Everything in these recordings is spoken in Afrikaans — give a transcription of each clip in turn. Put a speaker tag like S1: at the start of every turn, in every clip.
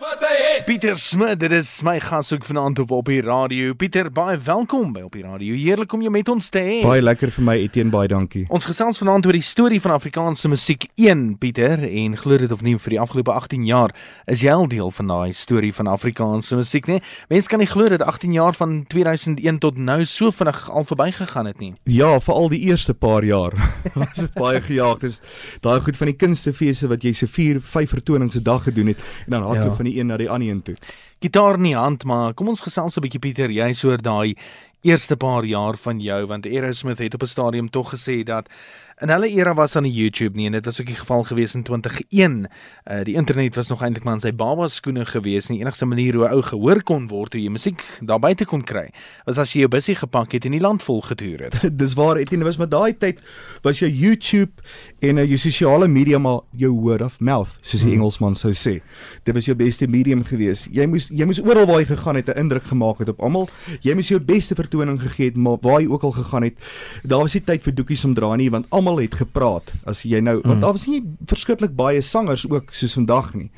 S1: wat hy het.
S2: Pieter Smit, dit is my gas ook vanaand op op die radio. Pieter, baie welkom by op die radio. Heerlik om jou met ons te hê.
S3: Baie lekker vir my Etienne, baie dankie.
S2: Ons gesels vanaand oor die storie van Afrikaanse musiek 1, Pieter, en glo dit of nie vir die afgelope 18 jaar is jy al deel van daai storie van Afrikaanse musiek, né? Mense kan nie glo dat 18 jaar van 2001 tot nou so vinnig al verbygegaan het nie.
S3: Ja, veral die eerste paar jaar was dit baie gejaag. Dis daai goed van die kunstefeeste wat jy so 4, 5 vertonings 'n dag gedoen het en dan hardloop ja. van die een na die ander een toe.
S2: Gitaar in die hand, maar kom ons gesels 'n bietjie Pieter, jy soor daai eerste paar jaar van jou want Aerosmith het op 'n stadium tog gesê dat In hulle era was aan die YouTube nie en dit was ook die geval gewees in 2001. Uh die internet was nog eintlik maar in sy baba skoene gewees. Die enigste manier hoe 'n ou gehoor kon word hoe jy musiek daar buite kon kry, was as jy jou bussie gepak het en die land vol getoer het.
S3: Dis waar Etienne was maar daai tyd was jou YouTube en uh, jou sosiale media maar jou word of mouth soos die hmm. Engelsman sou sê. Dit was jou beste medium gewees. Jy moes jy moes oral waar jy gegaan het 'n indruk gemaak het op almal. Jy moes jou beste vertoning gegee het maar waar jy ook al gegaan het. Daar was nie tyd vir doekies om dra nie want almal het gepraat as jy nou want mm. daar was nie verskriklik baie sangers ook soos vandag nie.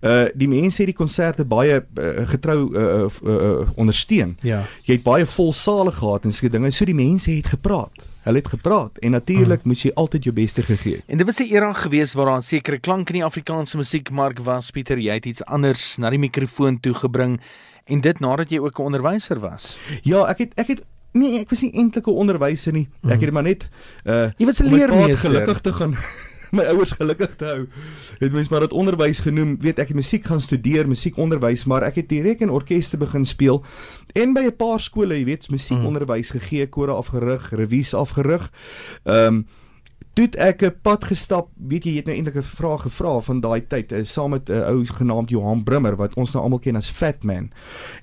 S3: Uh die mense het die konserte baie uh, getrou uh, uh, uh, uh, ondersteun.
S2: Ja.
S3: Jy het baie vol sale gehad en sulke dinge. So die mense het gepraat. Hulle het gepraat en natuurlik mm. moes jy altyd jou beste gegee.
S2: En dit was 'n era gewees waar daar 'n sekere klank in die Afrikaanse musiekmark was. Pieter, jy het iets anders na die mikrofoon toe gebring en dit nadat jy ook 'n onderwyser was.
S3: Ja, ek het ek het Nee, ek was nie eintlik 'n onderwyser nie. Ek mhm. het maar net uh
S2: Jy was 'n leermeester
S3: gelukkig te gaan my ouers gelukkig te hou. Het mens maar dit onderwys genoem. Weet ek het musiek gaan studeer, musiekonderwys, maar ek het direk in orkeste begin speel en by 'n paar skole, jy weet, musiekonderwys gegee, kore afgerig, revies afgerig. Ehm um, toe ek 'n pad gestap, weet jy, jy het nou eintlik 'n vraag gevra van daai tyd, uh, saam met 'n uh, ou genaamd Johan Brimmer wat ons nou almal ken as Fat Man.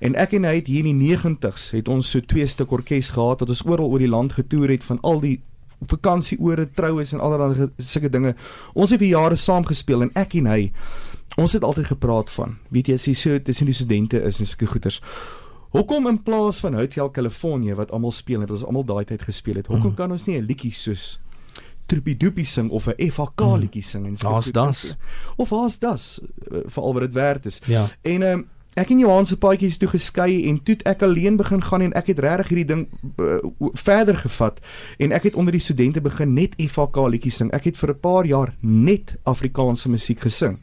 S3: En ek en hy het hier in die 90's het ons so twee stuk orkes gehad wat ons oral oor die land getoer het van al die vakansieore, troues en allerlei sulke dinge. Ons het vir jare saam gespeel en ek en hy ons het altyd gepraat van, weet jy, as jy so tussen die studente is en sulke goeters. Hoekom in plaas van Hotel California wat almal speel en wat ons almal daai tyd gespeel het, hoekom mm. kan ons nie 'n liedjie soos Troepie Doopie sing of 'n FHK mm. liedjie sing en
S2: so. Daar's das.
S3: Of daar's das uh, vir al wat dit werd is.
S2: Ja.
S3: En ehm um, ek en Johan se paadjies toe geskei en toe ek alleen begin gaan en ek het regtig hierdie ding uh, verder gevat en ek het onder die studente begin net FHK liedjies sing. Ek het vir 'n paar jaar net Afrikaanse musiek gesing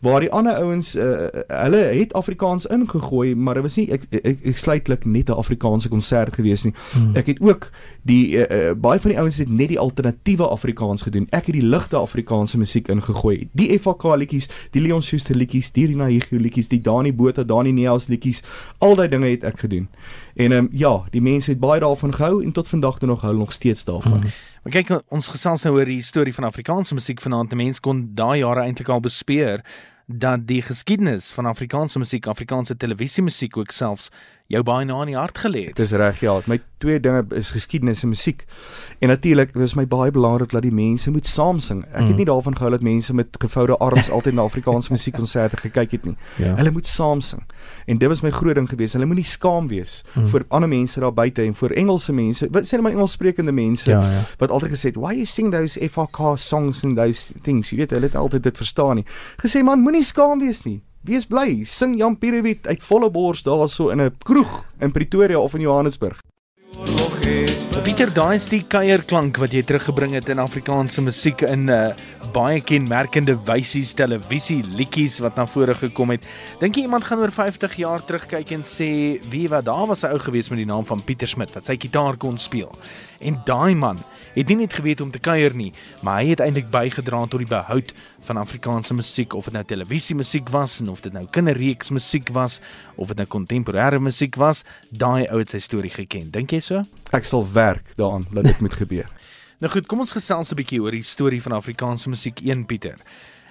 S3: waar die ander ouens uh, hulle het Afrikaans ingegooi, maar dit was nie ek, ek, ek sluitlik net 'n Afrikaanse konsert gewees nie. Hmm. Ek het ook die uh, uh, baie van die ouens het net die alternatiewe Afrikaans gedoen. Ek het die ligte Afrikaanse musiek ingegooi. Die FK liedjies, die Leon Schuster liedjies, die Rina Higu liedjies, die Dani Botha, Dani Neels liedjies, al daai dinge het ek gedoen. En ehm um, ja, die mense het baie daarvan gehou en tot vandag toe nog hou nog steeds daarvan. Hmm.
S2: Maar kyk ons gesels nou oor die storie van Afrikaanse musiek vanaand. Mense kon daai jare eintlik al bespeer dat die geskiedenis van Afrikaanse musiek, Afrikaanse televisiemusiek ook selfs jou baie na in die hart gelê het.
S3: Dis reg ja, my twee dinge is geskiedenis en musiek. En natuurlik, is my baie belangrik dat die mense moet saam sing. Ek mm. het nie daarvan gehou dat mense met gevoude arms altyd na Afrikaanse musiekkonserte gekyk het nie. Ja. Hulle moet saam sing. En dit was my groot ding geweest. Hulle moenie skaam wees mm. vir ander mense daar buite en vir Engelse mense. Wat sê hulle my Engelssprekende mense
S2: ja, ja.
S3: wat altyd gesê het, "Why you sing those FRK songs and those things?" Jy weet, hulle het altyd dit verstaan nie. Gesê man, moenie skaam wees nie. Wees bly, sing Jan Pierewit uit volle bors daarso in 'n kroeg in Pretoria of in Johannesburg.
S2: Pieter, daai is die kuierklank wat jy teruggebring het in Afrikaanse musiek in uh, baie kenmerkende wysies televisie liedjies wat na vore gekom het. Dink jy iemand gaan oor 50 jaar terugkyk en sê, "Wie wat daar was 'n ou gewees met die naam van Pieter Smit wat sy gitaar kon speel?" En daai man het nie net geweet om te kuier nie, maar hy het eintlik bygedra tot die behoud van Afrikaanse musiek of dit nou televisie musiek was en of dit nou kinderreeks musiek was of dit nou kontemporêre musiek was, daai ou het sy storie geken. Dink jy so?
S3: Ek sal werk daaraan dat dit moet gebeur.
S2: nou goed, kom ons gesels 'n bietjie oor die storie van Afrikaanse musiek 1 Pieter.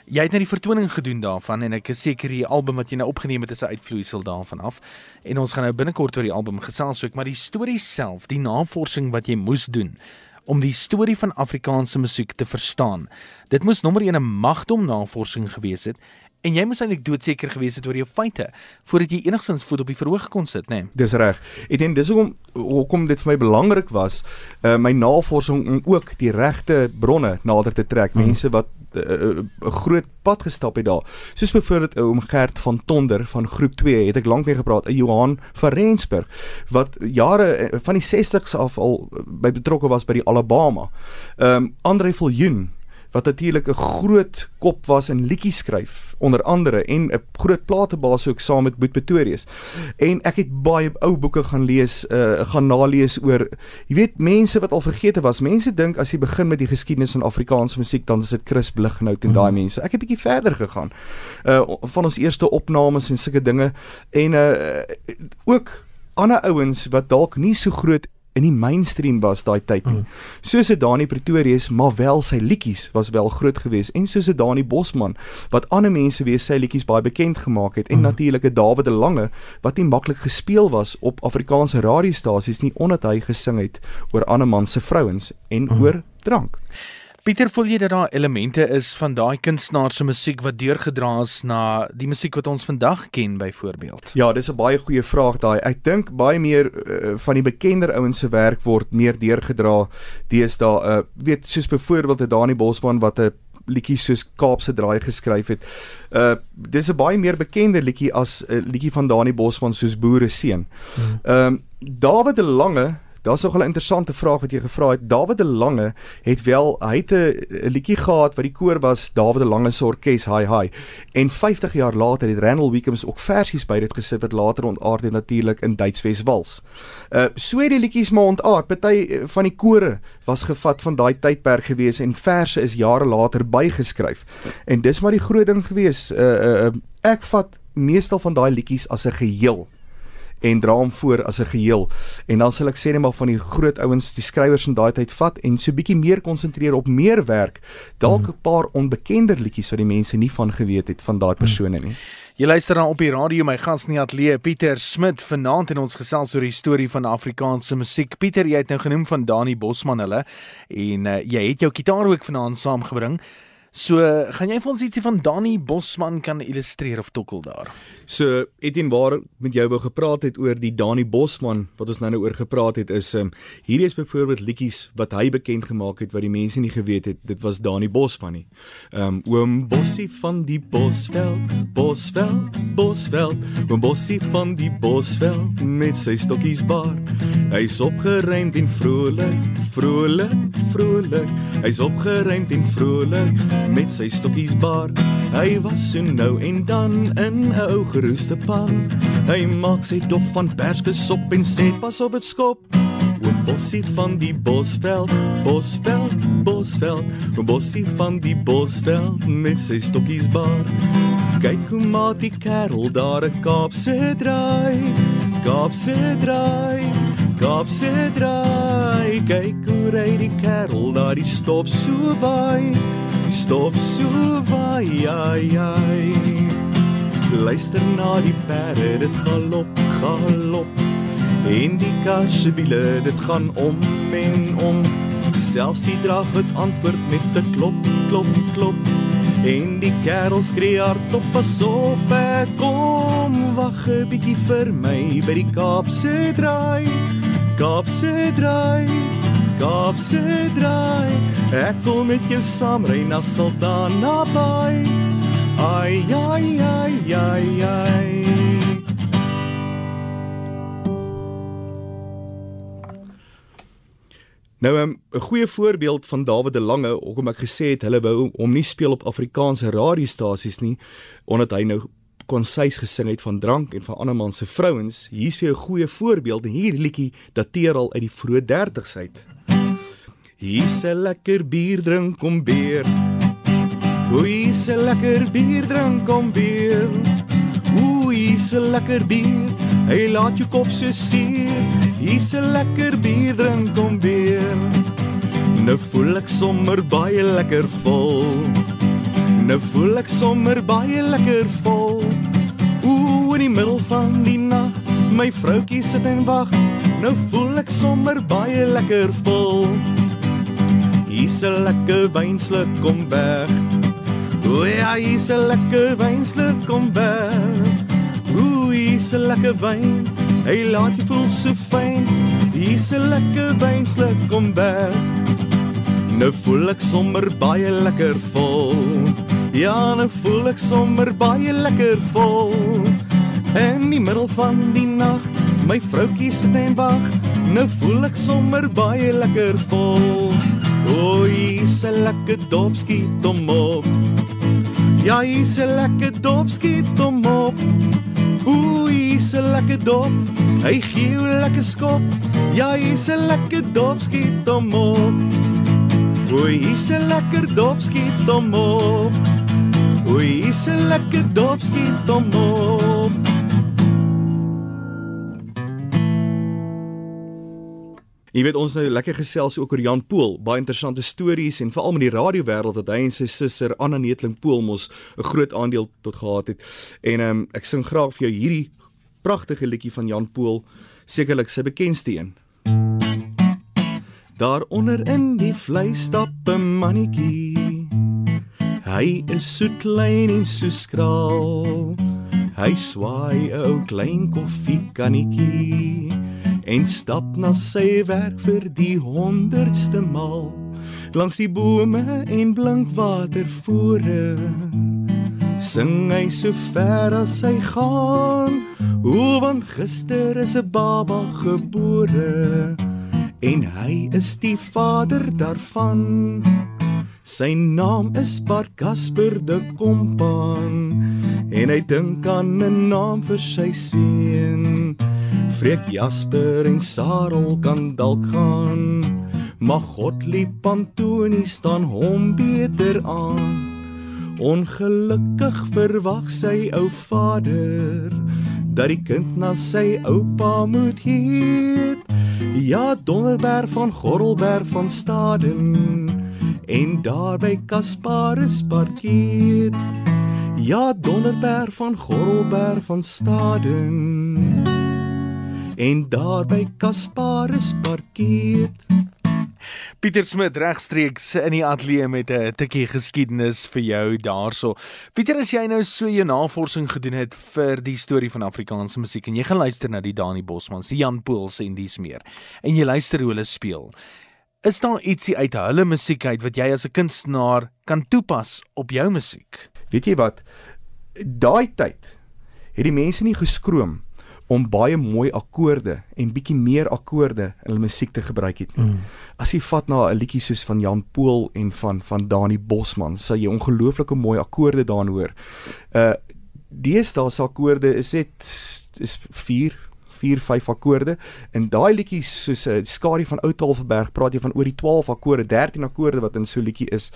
S2: Jy het net nou die vertoning gedoen daarvan en ek is seker die album wat jy nou opgeneem het is 'n uitvloeisel daarvan af. En ons gaan nou binnekort oor die album gesels ook, maar die storie self, die navorsing wat jy moes doen om die storie van Afrikaanse musiek te verstaan. Dit moes nommer 1 'n magdom navorsing gewees het en jy moes eintlik doodseker gewees het oor jou feite voordat jy enigstens voet op die verhoog kon sit, né? Nee.
S3: Dis reg. Ek dink dis hoekom hoekom dit vir my belangrik was, uh, my navorsing om ook die regte bronne nader te trek, mm. mense wat 'n uh, uh, groot pad gestap het daar. Soos byvoorbeeld oom Gert van Tonder van groep 2 het ek lank mee gepraat, 'n Johan van Rensburg wat jare van die 60s af al by betrokke was by die Alabama. Ehm um, Andre Viljoen wat natuurlik 'n groot kop was in liedjies skryf onder andere en 'n groot platebaas ook saam met Boet Pretorius. En ek het baie ou boeke gaan lees, uh gaan nalees oor jy weet mense wat al vergete was. Mense dink as jy begin met die geskiedenis van Afrikaanse musiek dan is dit Chris Blighnout en daai mm. mense. Ek het 'n bietjie verder gegaan. Uh van ons eerste opnames en sulke dinge en uh ook ander ouens wat dalk nie so groot in die mainstream was daai tyd nie. Mm. Soos 'n Dani Pretorius, maar wel sy liedjies was wel groot geweest en soos 'n Dani Bosman wat ander mense weer sy liedjies baie bekend gemaak het en mm. natuurlik 'n Dawid de Lange wat nie maklik gespeel was op Afrikaanse radiostasies nie omdat hy gesing het oor ander man se vrouens en mm. oor drank.
S2: Pieter, voel jy dat daar elemente is van daai kunstenaar se musiek wat deurgedra is na die musiek wat ons vandag ken byvoorbeeld?
S3: Ja, dis 'n baie goeie vraag daai. Ek dink baie meer uh, van die bekender ouens se werk word meer deurgedra deesdae. Uh, weet soos byvoorbeeld 'n Dani Bosman wat 'n liedjie soos Kaapse Draai geskryf het. Uh dis 'n baie meer bekende liedjie as 'n uh, liedjie van Dani Bosman soos Boere seun. Hmm. Ehm um, David de Lange Daar's nog 'n interessante vraag wat jy gevra het. Dawid de Lange het wel hy het 'n liedjie gehad wat die koor was Dawid de Lange se orkes Hi Hi. En 50 jaar later het Randall Wickams ook versies by dit gesit wat later ontaard het natuurlik in Duitswes Wals. Uh so het die liedjies maar ontaard. Party uh, van die kore was gevat van daai tydperk gewees en verse is jare later bygeskryf. En dis maar die groot ding gewees. Uh uh ek vat meestal van daai liedjies as 'n geheel en dra hom voor as 'n geheel. En dan sal ek sê net maar van die groot ouens, die skrywers van daai tyd vat en so bietjie meer konsentreer op meer werk, dalk mhm. 'n paar onbekender liedjies wat die mense nie van geweet het van daai mhm. persone nie.
S2: Jy luister dan op die radio my gas in die ateljee Pieter Smit vanaand en ons gesels oor die storie van Afrikaanse musiek. Pieter, jy het nou genoem van Dani Bosman hulle en uh, jy het jou kitaar ook vanaand saamgebring. So, gaan jy vir ons ietsie van Danny Bosman kan illustreer of tokkel daar?
S3: So, Etienne waar met jou wou gepraat het oor die Danny Bosman wat ons nou nou oor gepraat het is um, hierdie is byvoorbeeld liedjies wat hy bekend gemaak het wat die mense nie geweet het dit was Danny Bosman nie. Ehm um, oom Bossie van die Bosveld, Bosveld, Bosveld, oom Bossie van die Bosveld met sy stokkies baard. Hy's opgeruimd en vrolik, vrolik, vrolik. Hy's opgeruimd en vrolik met sy stokkies baard. Hy was so nou en dan in 'n ou geroeste pan. Hy maak sy dop van perskesop en sê pas op dit skop. Oom Bossie van die Bosveld, Bosveld, Bosveld. Oom Bossie van die Bosveld met sy stokkies baard. Kyk hoe maak die kerel daar 'n Kaapse draai. Kaapse draai. Kaapse draai. Kyk hoe ry die kerel daar die stof so waai stof so vaai ai ai. Luister na die perde dit galop galop en die karse wiele dit gaan om en om. Selfs die drag het antwoord met 'n klop klop klop. En die kerel skree hardop pas op kom wag 'n bietjie vir my by die Kaapse draai Kaapse draai Kaapse draai Ek wil met jou saamry na Saldanha Bay. Ai ai ai ai ai. Nou 'n um, goeie voorbeeld van Dawid de Lange, hoekom ek gesê het hulle wou hom nie speel op Afrikaanse radiostasies nie, omdat hy nou konsuis gesing het van drank en van ander man se vrouens. Hier is 'n goeie voorbeeld en hier liedjie dateer al uit die vroeë 30's uit. Hier's 'n lekker bier drink kom beer. Hier's 'n lekker bier drink kom beer. Hier's 'n lekker bier. Hy laat jou kop so seer. Hier's 'n lekker bier drink kom beer. Nou voel ek sommer baie lekker vol. Nou voel ek sommer baie lekker vol. Ooh, in die middel van die nag, my vroutjie sit en wag. Nou voel ek sommer baie lekker vol. Hier's 'n lekker wynsluk kom weg. O ja, hier's 'n lekker wynslik kom berg. O, hier's 'n lekker wyn. Hy laat jou voel so fyn. Hier's 'n lekker wynslik kom berg. Nou voel ek sommer baie lekker vol. Ja, nou voel ek sommer baie lekker vol. In die middel van die nag, my vroutjie sit en wag. Nou voel ek sommer baie lekker vol. O, hier's 'n lekker dopskiet om op. Ja, hier's 'n lekker dopskiet om op. O, hier's 'n lekker dop. Hy gee jou lekker skop. Ja, hier's 'n lekker dopskiet om op. O, hier's 'n lekker dopskiet om op. O, hier's 'n lekker dopskiet om op. Jy weet ons nou lekker gesels ook oor Jan Pool, baie interessante stories en veral met die radiowêreld dat hy en sy suster Anna Netling Pool mos 'n groot aandeel tot gehad het. En ehm um, ek sing graag vir jou hierdie pragtige liedjie van Jan Pool, sekerlik sy bekendste een. Daaronder in die vlei stap 'n mannetjie. Hy is so klein en so skraal. Hy swaai 'n ou klein koffiekannetjie en stap na sy werk vir die 100ste maal. Langs die bome en blink watervore sing hy so ver as hy gaan. O want gister is 'n baba gebore en hy is die vader daarvan. Sy naam is Bart Casper de Kompan en hy dink aan 'n naam vir sy seun Freek Jasper en Sarel kan dalk gaan. Maar Godlieb Antoni staan hom beter aan. Ongelukkig verwag sy ou vader dat die kind na sy oupa moet heet. Ja, Donderberg van Gorrelberg van Staden en daarby Kasparus parkeet. Ja, Donderberg van Gorrelberg van Staden en daar by Kasparus parkeer.
S2: Pieter Smit regstreeks in die ateljee met 'n tikkie geskiedenis vir jou daarso. Pieter, as jy nou so jou navorsing gedoen het vir die storie van Afrikaanse musiek en jy gaan luister na die Dani Bosman, die Jan Pools en dis meer en jy luister hoe hulle speel. Is daar ietsie uit hulle musiek uit wat jy as 'n kunstenaar kan toepas op jou musiek?
S3: Weet jy wat? Daai tyd het die mense nie geskroom om baie mooi akkoorde en bietjie meer akkoorde in hulle musiek te gebruik het nie. Mm. As jy vat na 'n liedjie soos van Jan Pool en van van Dani Bosman, sal jy ongelooflike mooi akkoorde daarin hoor. Uh deesdae se akkoorde is net is 4 4 5 akkoorde. En daai liedjies soos 'n uh, skadu van Oudtalverberg praat jy van oor die 12 akkoorde 13 akkoorde wat in so 'n liedjie is.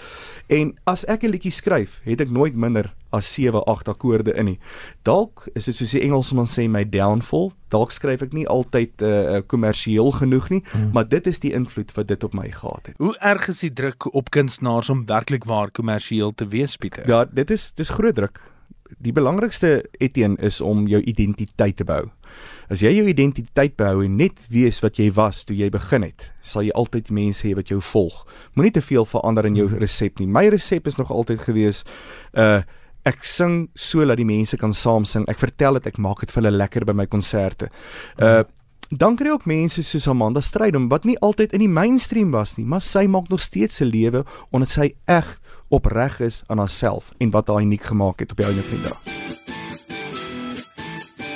S3: En as ek 'n liedjie skryf het ek nooit minder as 7 8 akkoorde in nie. Dalk is dit soos die Engelsman sê my downfall. Dalk skryf ek nie altyd uh, kommersieel genoeg nie hmm. maar dit is die invloed wat dit op my gehad het.
S2: Hoe erg is die druk op kunstenaars om werklik waar kommersieel te wees Pieter?
S3: Ja dit is dis groot druk. Die belangrikste etien is om jou identiteit te bou As jy jou identiteit behou en net weet wat jy was toe jy begin het, sal jy altyd mense hê wat jou volg. Moenie te veel verander in jou hmm. resep nie. My resep is nog altyd gewees uh ek sing so dat die mense kan saam sing. Ek vertel dit, ek maak dit vir hulle lekker by my konserte. Uh dan kry ook mense soos Amanda Strydom wat nie altyd in die mainstream was nie, maar sy maak nog steeds 'n lewe omdat sy reg opreg is aan haarself en wat haar uniek gemaak het op die einde van die dag.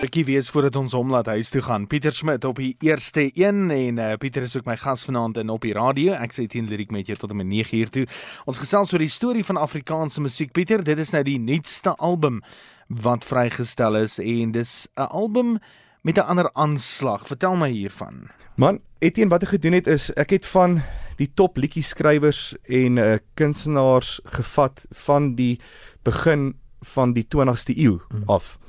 S2: Rikkie wees voordat ons hom laat huis toe gaan. Pieter Smit op die eerste een en uh, Pieter is ook my gas vanaand in op die radio. Ek sê teen Lirik met jou tot om 9 uur toe. Ons gesels oor die storie van Afrikaanse musiek. Pieter, dit is nou die nuutste album wat vrygestel is en dis 'n album met 'n ander aanslag. Vertel my hiervan.
S3: Man, Etienne wat ek gedoen het is ek het van die top liedjie skrywers en uh, kunstenaars gevat van die begin van die 20ste eeu hmm. af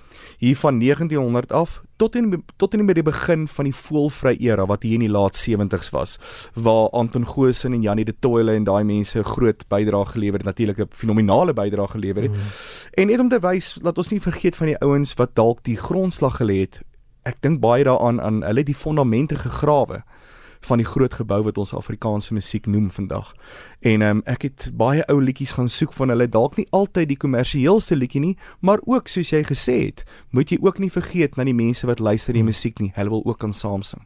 S3: hier van 1900 af tot in tot in by die begin van die voelvry era wat hier in die laat 70s was waar Anton Goosen en Janie de Toile en daai mense 'n groot bydrae gelewer het natuurlik 'n fenominale bydrae gelewer het. Mm. En net om te wys dat ons nie vergeet van die ouens wat dalk die grondslag gelê het. Ek dink baie daaraan aan hulle die fondamente gegrawe van die groot gebou wat ons Afrikaanse musiek noem vandag. En um, ek het baie ou liedjies gaan soek van hulle, dalk nie altyd die kommersiëelste liedjie nie, maar ook soos jy gesê het, moet jy ook nie vergeet na die mense wat luister die musiek nie. Hulle wil ook kan saam sing.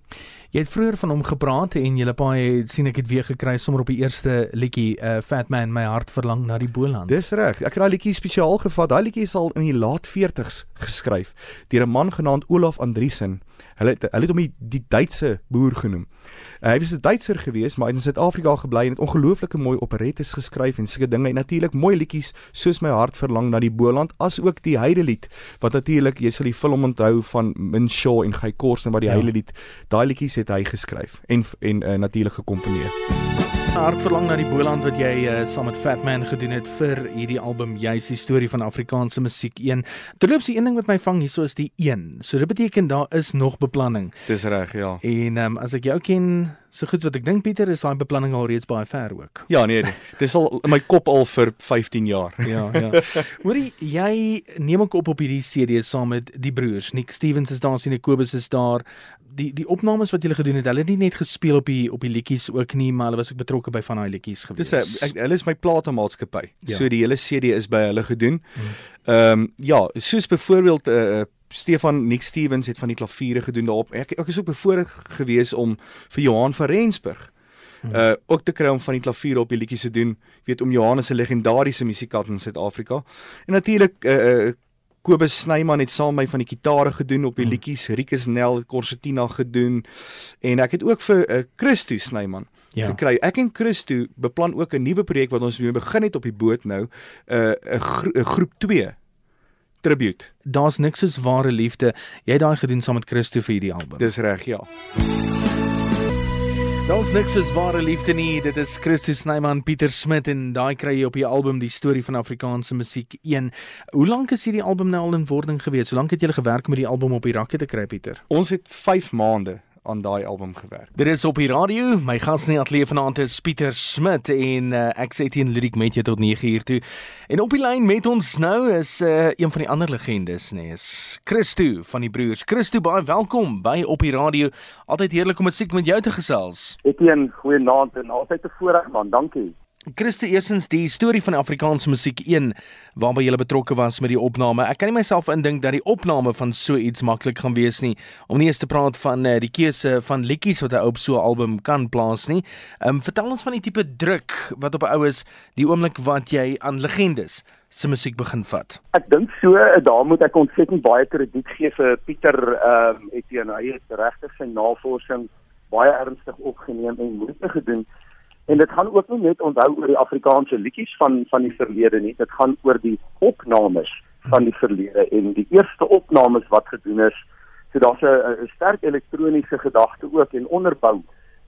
S2: Jy het vroeër van hom gepraat en jy paai sien ek het weer gekry sommer op die eerste liedjie uh, Fat Man my hart verlang na die Boland.
S3: Dis reg. Ek het daai liedjie spesiaal gevat. Daai liedjie is al in die laat 40's geskryf deur 'n man genaamd Olaf Andriesen. Hulle hulle het hom die, die Duitse boer genoem. Uh, hy was 'n Duitser gewees, maar hy het in Suid-Afrika gebly en het ongelooflike mooi operettes geskryf en sulke dinge en natuurlik mooi liedjies soos My hart verlang na die Boland as ook die Heidelied wat natuurlik jy sal die film onthou van Min Shaw en Guy Korsen wat die ja. Heidelied daai liedjies het hy geskryf en en uh, natuurlik gekomponeer.
S2: Hart verlang na die Boland wat jy uh, saam met Fatman gedoen het vir hierdie album juis die storie van Afrikaanse musiek 1. Terloops die een ding wat my vang hierso is die 1. So dit beteken daar is nog beplanning.
S3: Dis reg, ja.
S2: En um, as ek jou ken so goed wat ek dink Pieter is daai beplanning al reeds baie ver ook.
S3: Ja, nee, nee. Dis al in my kop al vir 15 jaar.
S2: ja, ja. Hoorie, jy neem ek op op hierdie CD saam met die broers. Nick Stevens is daar, sien Kobus is daar die die opnames wat julle gedoen het, hulle het nie net gespeel op die op die liedjies ook nie, maar hulle was ook betrokke by van daai liedjies gewees.
S3: Dis ek hulle is my platenmaatskappy. Ja. So die hele CD is by hulle gedoen. Hmm. Ehm um, ja, soos byvoorbeeld eh uh, Stefan Nick Stevens het van die klaviere gedoen daarop. Ek ek is ook bevoorreg gewees om vir Johan van Rensburg uh ook te kry om van die klavier op die liedjies te doen. Weet om Johannes se legendariese musikant in Suid-Afrika. En natuurlik uh, uh Kobus Snyman het saam met my van die gitare gedoen op die hmm. liedjies, Rikus Nel, Corsetina gedoen en ek het ook vir uh, Christo Snyman ja. gekry. Ek en Christo beplan ook 'n nuwe projek wat ons mee begin het op die boot nou, 'n uh, 'n gro groep 2 tribute.
S2: Daar's niks soos ware liefde. Jy het daai gedoen saam met Christo vir hierdie album.
S3: Dis reg, ja.
S2: Daar's niks soos ware liefde nie. Dit is Christus Snyman, Pieter Smit en daai kry jy op die album Die Storie van Afrikaanse Musiek 1. Hoe lank is hierdie album nou al in wording gewees? Hoe lank het julle gewerk om die album op die rakke te kry, Pieter?
S3: Ons het 5 maande aan daai album gewerk.
S2: Dit is op die radio. My gas in die ateljee vanaand is Pieter Smit en uh, ek sê teen Lyric met jou tot 9 uur toe. En op die lyn met ons nou is uh, een van die ander legendes, nê, nee, is Christo van die broers. Christo, baie welkom by op die radio. Altyd heerlik om musiek met jou te gesels.
S1: Ek een goeie naam en altyd 'n voorreg man. Dankie.
S2: Christo eersins die storie van Afrikaanse musiek 1 waarby jy betrokke was met die opname. Ek kan nie myself indink dat die opname van so iets maklik gaan wees nie om nie eens te praat van uh, die keuse van liedjies wat 'n ou op so 'n album kan plaas nie. Ehm um, vertel ons van die tipe druk wat op 'n ou is die oomblik wat jy aan legendes se musiek begin vat.
S1: Ek dink so eh, daar moet ek ontsettend baie krediet gee vir Pieter ehm um, Etienne. Hy het regtig sy navorsing baie ernstig opgeneem en moeite gedoen. En dit gaan ook nie net onthou oor die Afrikaanse liedjies van van die verlede nie, dit gaan oor die opnames van die verlede en die eerste opnames wat gedoen is. So daar's 'n sterk elektroniese gedagte ook en onderbou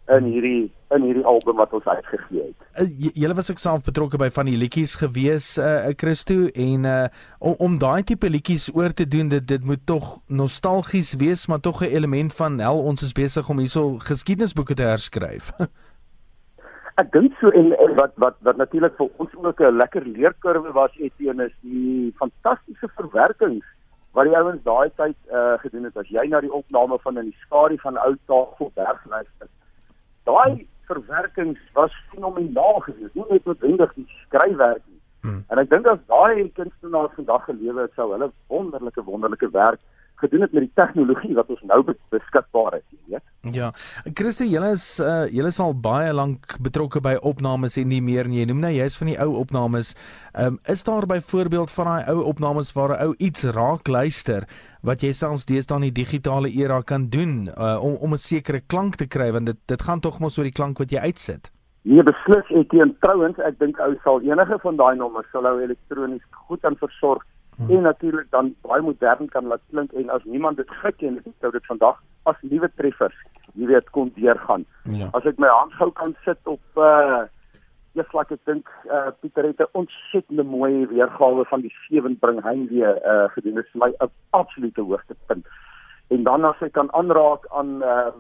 S1: in hierdie in hierdie album wat ons uitgegee het.
S2: Uh, Julle was ook self betrokke by van die liedjies gewees uh Christo en uh om, om daai tipe liedjies oor te doen dit dit moet tog nostalgies wees maar tog 'n element van hel ons is besig om hierso geskiedenisboeke te herskryf.
S1: Ek dink so en, en wat wat wat natuurlik vir ons ook 'n lekker leerkurwe was Etienne is die fantastiese verwerkings wat die ouens daai tyd uh, gedoen het as jy na die opname van in die skadu van ou Tafelberg luister. Daai verwerkings was fenomenaal geweest. Nie net noodwendig die skryfwerk nie. Hmm. En ek dink as daai kunstenaars vandag gelewe het sou hulle wonderlike wonderlike werk gedoen het met die tegnologie wat ons nou beskikbaar het, jy weet.
S2: Ja. Christo, julle is uh julle is al baie lank betrokke by opnames en nie meer nie. Jy noem nou jy's van die ou opnames. Ehm um, is daar byvoorbeeld van daai ou opnames waar 'n ou iets raak luister wat jy selfs deesdae in die digitale era kan doen uh om om 'n sekere klank te kry want dit dit gaan tog mos oor die klank wat jy uitsit.
S1: Nee, beslis ek teen trouens, ek dink ou sal enige van daai nommers sal ou elektronies goed aan versorg hmm. en natuurlik dan baie modern kan laat klink en as niemand dit geken het sou dit vandag as nuwe treffers jy weet kon deurgaan. Ja. as ek my hand gou kan sit op uh eers laat ek dink uh Pieter het 'n ontsettende mooi weergawe van die sewe bring hy weer uh gedoen. Dit is vir my 'n absolute hoogtepunt. En dan as ek kan aanraak aan uh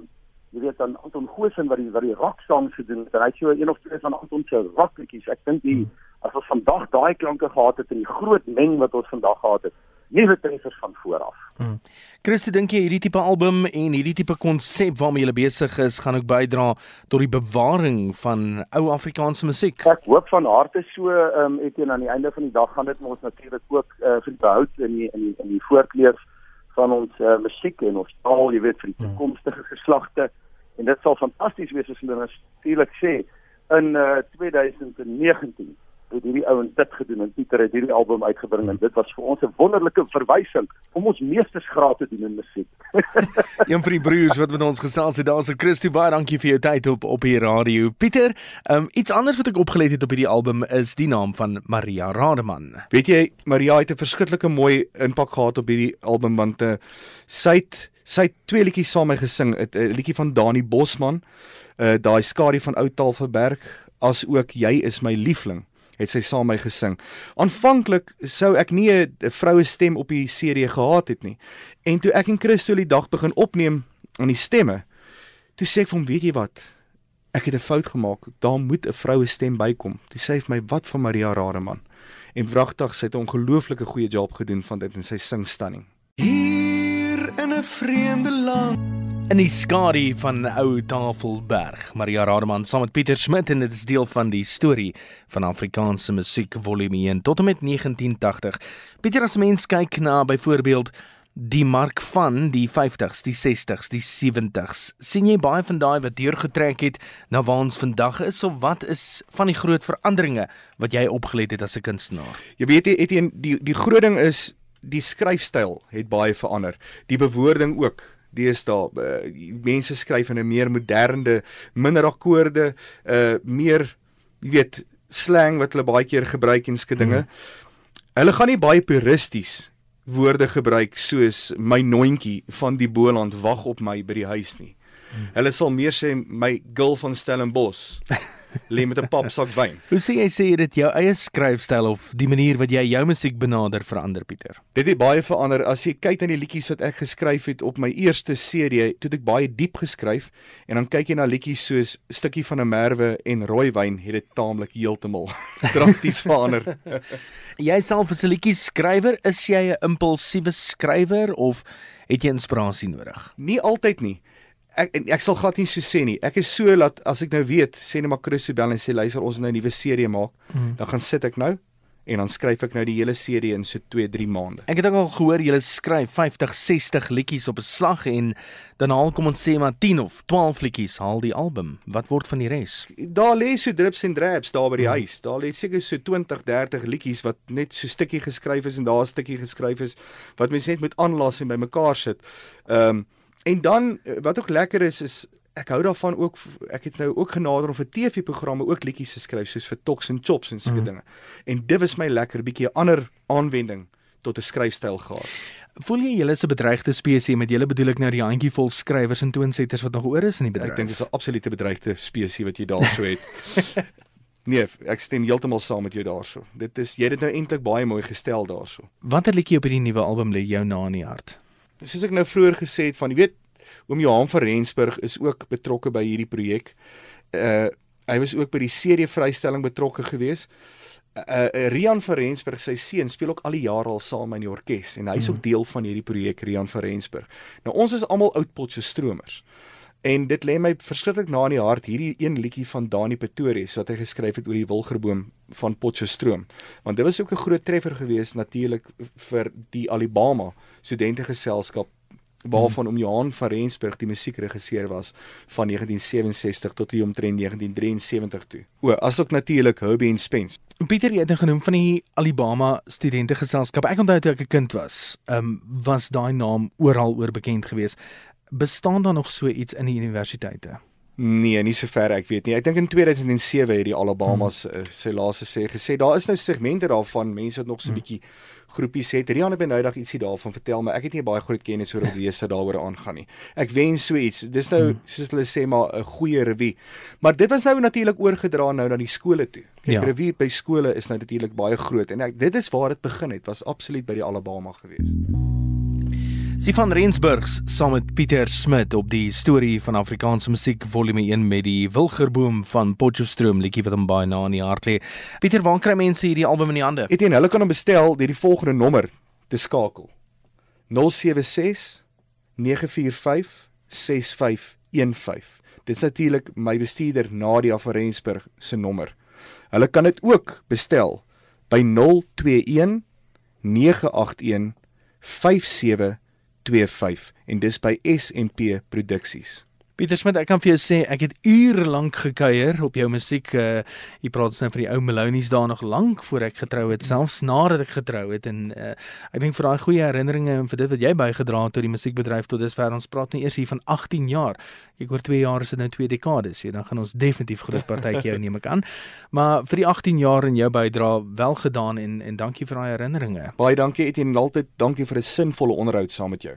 S1: jy weet dan Anton Goosen wat die wat die rock songs gedoen het en hy het so een of twee van Anton se rockliedjies. Ek dink die hmm as ons vandag daai klanke gehad het in die groot meng wat ons vandag gehad het, nuwe treffers van vooraf.
S2: Hmm. Chris, dink jy hierdie tipe album en hierdie tipe konsep waarmee jy besig is gaan ook bydra tot die bewaring van ou Afrikaanse musiek?
S1: Ek hoop van harte so, ehm um, teen aan die einde van die dag gaan dit ons natuurlik ook uh, vir die behoud in die in die in die voorkleef van ons uh, musiek en ons taal, jy weet, vir die hmm. toekomstige geslagte. En dit sal fantasties wees as hulle natuurlik sê in uh, 2019 het hierdie ouens dit gedoen en Pieter het hierdie album uitgebring en dit was vir ons 'n wonderlike verwysing om ons meestersgraad te doen in musiek.
S2: Een van die broers wat met ons gesels het, daar's 'n Christo baie dankie vir jou tyd op op die radio. Pieter, um, iets anders wat ek opgelet het op hierdie album is die naam van Maria Rademan.
S3: Weet jy, Maria het 'n verskriklike mooi impak gehad op hierdie album want uh, sy het sy het twee liedjies saam met gesing, 'n liedjie van Dani Bosman, uh daai skadu van Ou Taalverberg, as ook jy is my liefling het sy saam my gesing. Aanvanklik sou ek nie 'n vroue stem op die CD gehad het nie. En toe ek en Christo die dag begin opneem aan die stemme, toe sê ek vir hom, weet jy wat? Ek het 'n fout gemaak. Daar moet 'n vroue stem bykom. Toe sê hy vir my, "Wat van Maria Rademan?" En wragtig, sy het 'n ongelooflike goeie job gedoen van dit en sy sing stunning.
S2: Hier in 'n vreemde land in die skadu van ou Tafelberg. Maria Rademan saam met Pieter Smit en dit is deel van die storie van Afrikaanse musiek volume 1 tot en met 1980. Pieter as mens kyk na byvoorbeeld die mark van die 50s, die 60s, die 70s. sien jy baie van daai wat deurgetrek het na waar ons vandag is of wat is van die groot veranderinge wat jy opgelet het as 'n kunstenaar?
S3: Jy weet jy Etienne, die die groot ding is die skryfstyl het baie verander. Die bewoording ook deesdae uh, mense skryf in 'n meer moderne, minder akkoorde, uh meer jy weet slang wat hulle baie keer gebruik en sulke dinge. Hmm. Hulle gaan nie baie puristies woorde gebruik soos my noontjie van die Boland wag op my by die huis nie. Hmm. Hulle sal meer sê my gil van Stellenbosch. lê met 'n papsak wyn.
S2: Hoe sê jy sê dit jou eie skryfstyl of die manier wat jy jou musiek benader verander Pieter?
S3: Dit het baie verander. As jy kyk na die liedjies wat ek geskryf het op my eerste CD, toe ek baie diep geskryf en dan kyk jy na liedjies soos Stukkie van 'n Merwe en Rooiwyn, het dit taamlik heeltemal drasties verander.
S2: jy self as 'n liedjie skrywer, is jy 'n impulsiewe skrywer of het jy inspirasie nodig?
S3: Nie altyd nie ek ek sal glad nie so sê nie. Ek is so laat as ek nou weet, sê net maar Christo bel en sê luister ons nou 'n nuwe serie maak, mm. dan gaan sit ek nou en dan skryf ek nou die hele serie in so 2, 3 maande.
S2: Ek het ook al gehoor jy skryf 50, 60 liedjies op 'n slag en dan haal kom ons sê maar 10 of 12 liedjies haal die album. Wat word van die res?
S3: Daar lê so drips en draps daar by die mm. huis. Daar lê seker so 20, 30 liedjies wat net so stukkie geskryf is en daar 'n stukkie geskryf is wat mens net moet aanlas en bymekaar sit. Ehm um, En dan eh, wat ook lekker is is ek hou daarvan ook ek het nou ook genader om vir TV-programme ook liedjies te skryf soos vir Tox and Chops en sulke mm. dinge. En dit was my lekker bietjie 'n ander aanwending tot 'n skryfstyl gehad.
S2: Voel jy julle is 'n bedreigde spesies met julle bedoel ek nou die handjievol skrywers en toonsetters wat nog oor is in die bedryf?
S3: Ek dink dit is 'n absolute bedreigde spesies wat jy daarso het. nee, ek stem heeltemal saam met jou daarso. Dit is jy het dit nou eintlik baie mooi gestel daarso.
S2: Watter liedjie op hierdie nuwe album lê jou na in die hart?
S3: Soos ek nou vroeër gesê het van jy weet oom Johan van Rensburg is ook betrokke by hierdie projek. Uh hy was ook by die serie vrystelling betrokke gewees. Uh, uh Rian van Rensburg sy seun speel ook al die jare al saam in die orkes en hy's mm. ook deel van hierdie projek Rian van Rensburg. Nou ons is almal oud potsestromers. En dit lê my verskriklik na in die hart hierdie een liedjie van Dani Pretorius wat hy geskryf het oor die wilgerboom van Potchefstroom. Want dit was ook 'n groot treffer geweest natuurlik vir die Alabama studentegeselskap waarvan om Johan van Rensburg die musiekregisseur was van 1967 tot die omtrent 1973 toe. O, asook natuurlik Hobie en Spence.
S2: Pieter het nou genoem van die Alabama studentegeselskap. Ek onthou toe ek 'n kind was, ehm um, was daai naam oral oor bekend geweest bestaan daar nog so iets in die universiteite?
S3: Nee, nie sover ek weet nie. Ek dink in 2007 het die Alabamas hmm. uh, sy laaste sê gesê daar is nou segmente daarvan mense wat nog so 'n hmm. bietjie groepies het. Rian het nou dag ietsie daarvan vertel, maar ek het nie baie groot kennis oor wat lees daaroor aangaan nie. Ek wens so iets. Dis nou hmm. soos hulle sê maar 'n goeie revue. Maar dit was nou natuurlik oorgedra nou na die skole toe. Kyk, ja. revue by skole is nou natuurlik baie groot en ek dit is waar dit begin het. Was absoluut by die Alabama geweest.
S2: Sie van Rensburgs saam met Pieter Smit op die storie van Afrikaanse musiek volume 1 met die Wilgerboom van Potchefstroom liedjie wat hom baie na in die hart lê. Pieter, waar kry mense hierdie album in die hande?
S3: Etienne, hulle kan hom bestel deur die volgende nommer te skakel. 076 945 6515. Dit is natuurlik my bestuurder Nadia van Rensburg se nommer. Hulle kan dit ook bestel by 021 981 5725 en dis by S&P Produksies.
S2: Pieter Smit, ek kan vir jou sê ek het ure lank gekuier op jou musiek. Uh jy praat nou van die ou Melonies daar nog lank voor ek getrou het, selfs nadat ek getrou het en uh ek dink vir daai goeie herinneringe en vir dit wat jy bygedra het tot die musiekbedryf tot dusver ons praat nie eers hier van 18 jaar. Ek oor 2 jaar is dit nou 2 dekades. Ja, dan gaan ons definitief groot partytjie jou neem ek aan. Maar vir die 18 jaar in jou bydra wel gedaan en en dankie vir daai herinneringe.
S3: Baie dankie Etienne, altyd dankie vir 'n sinvolle onderhoud saam met jou.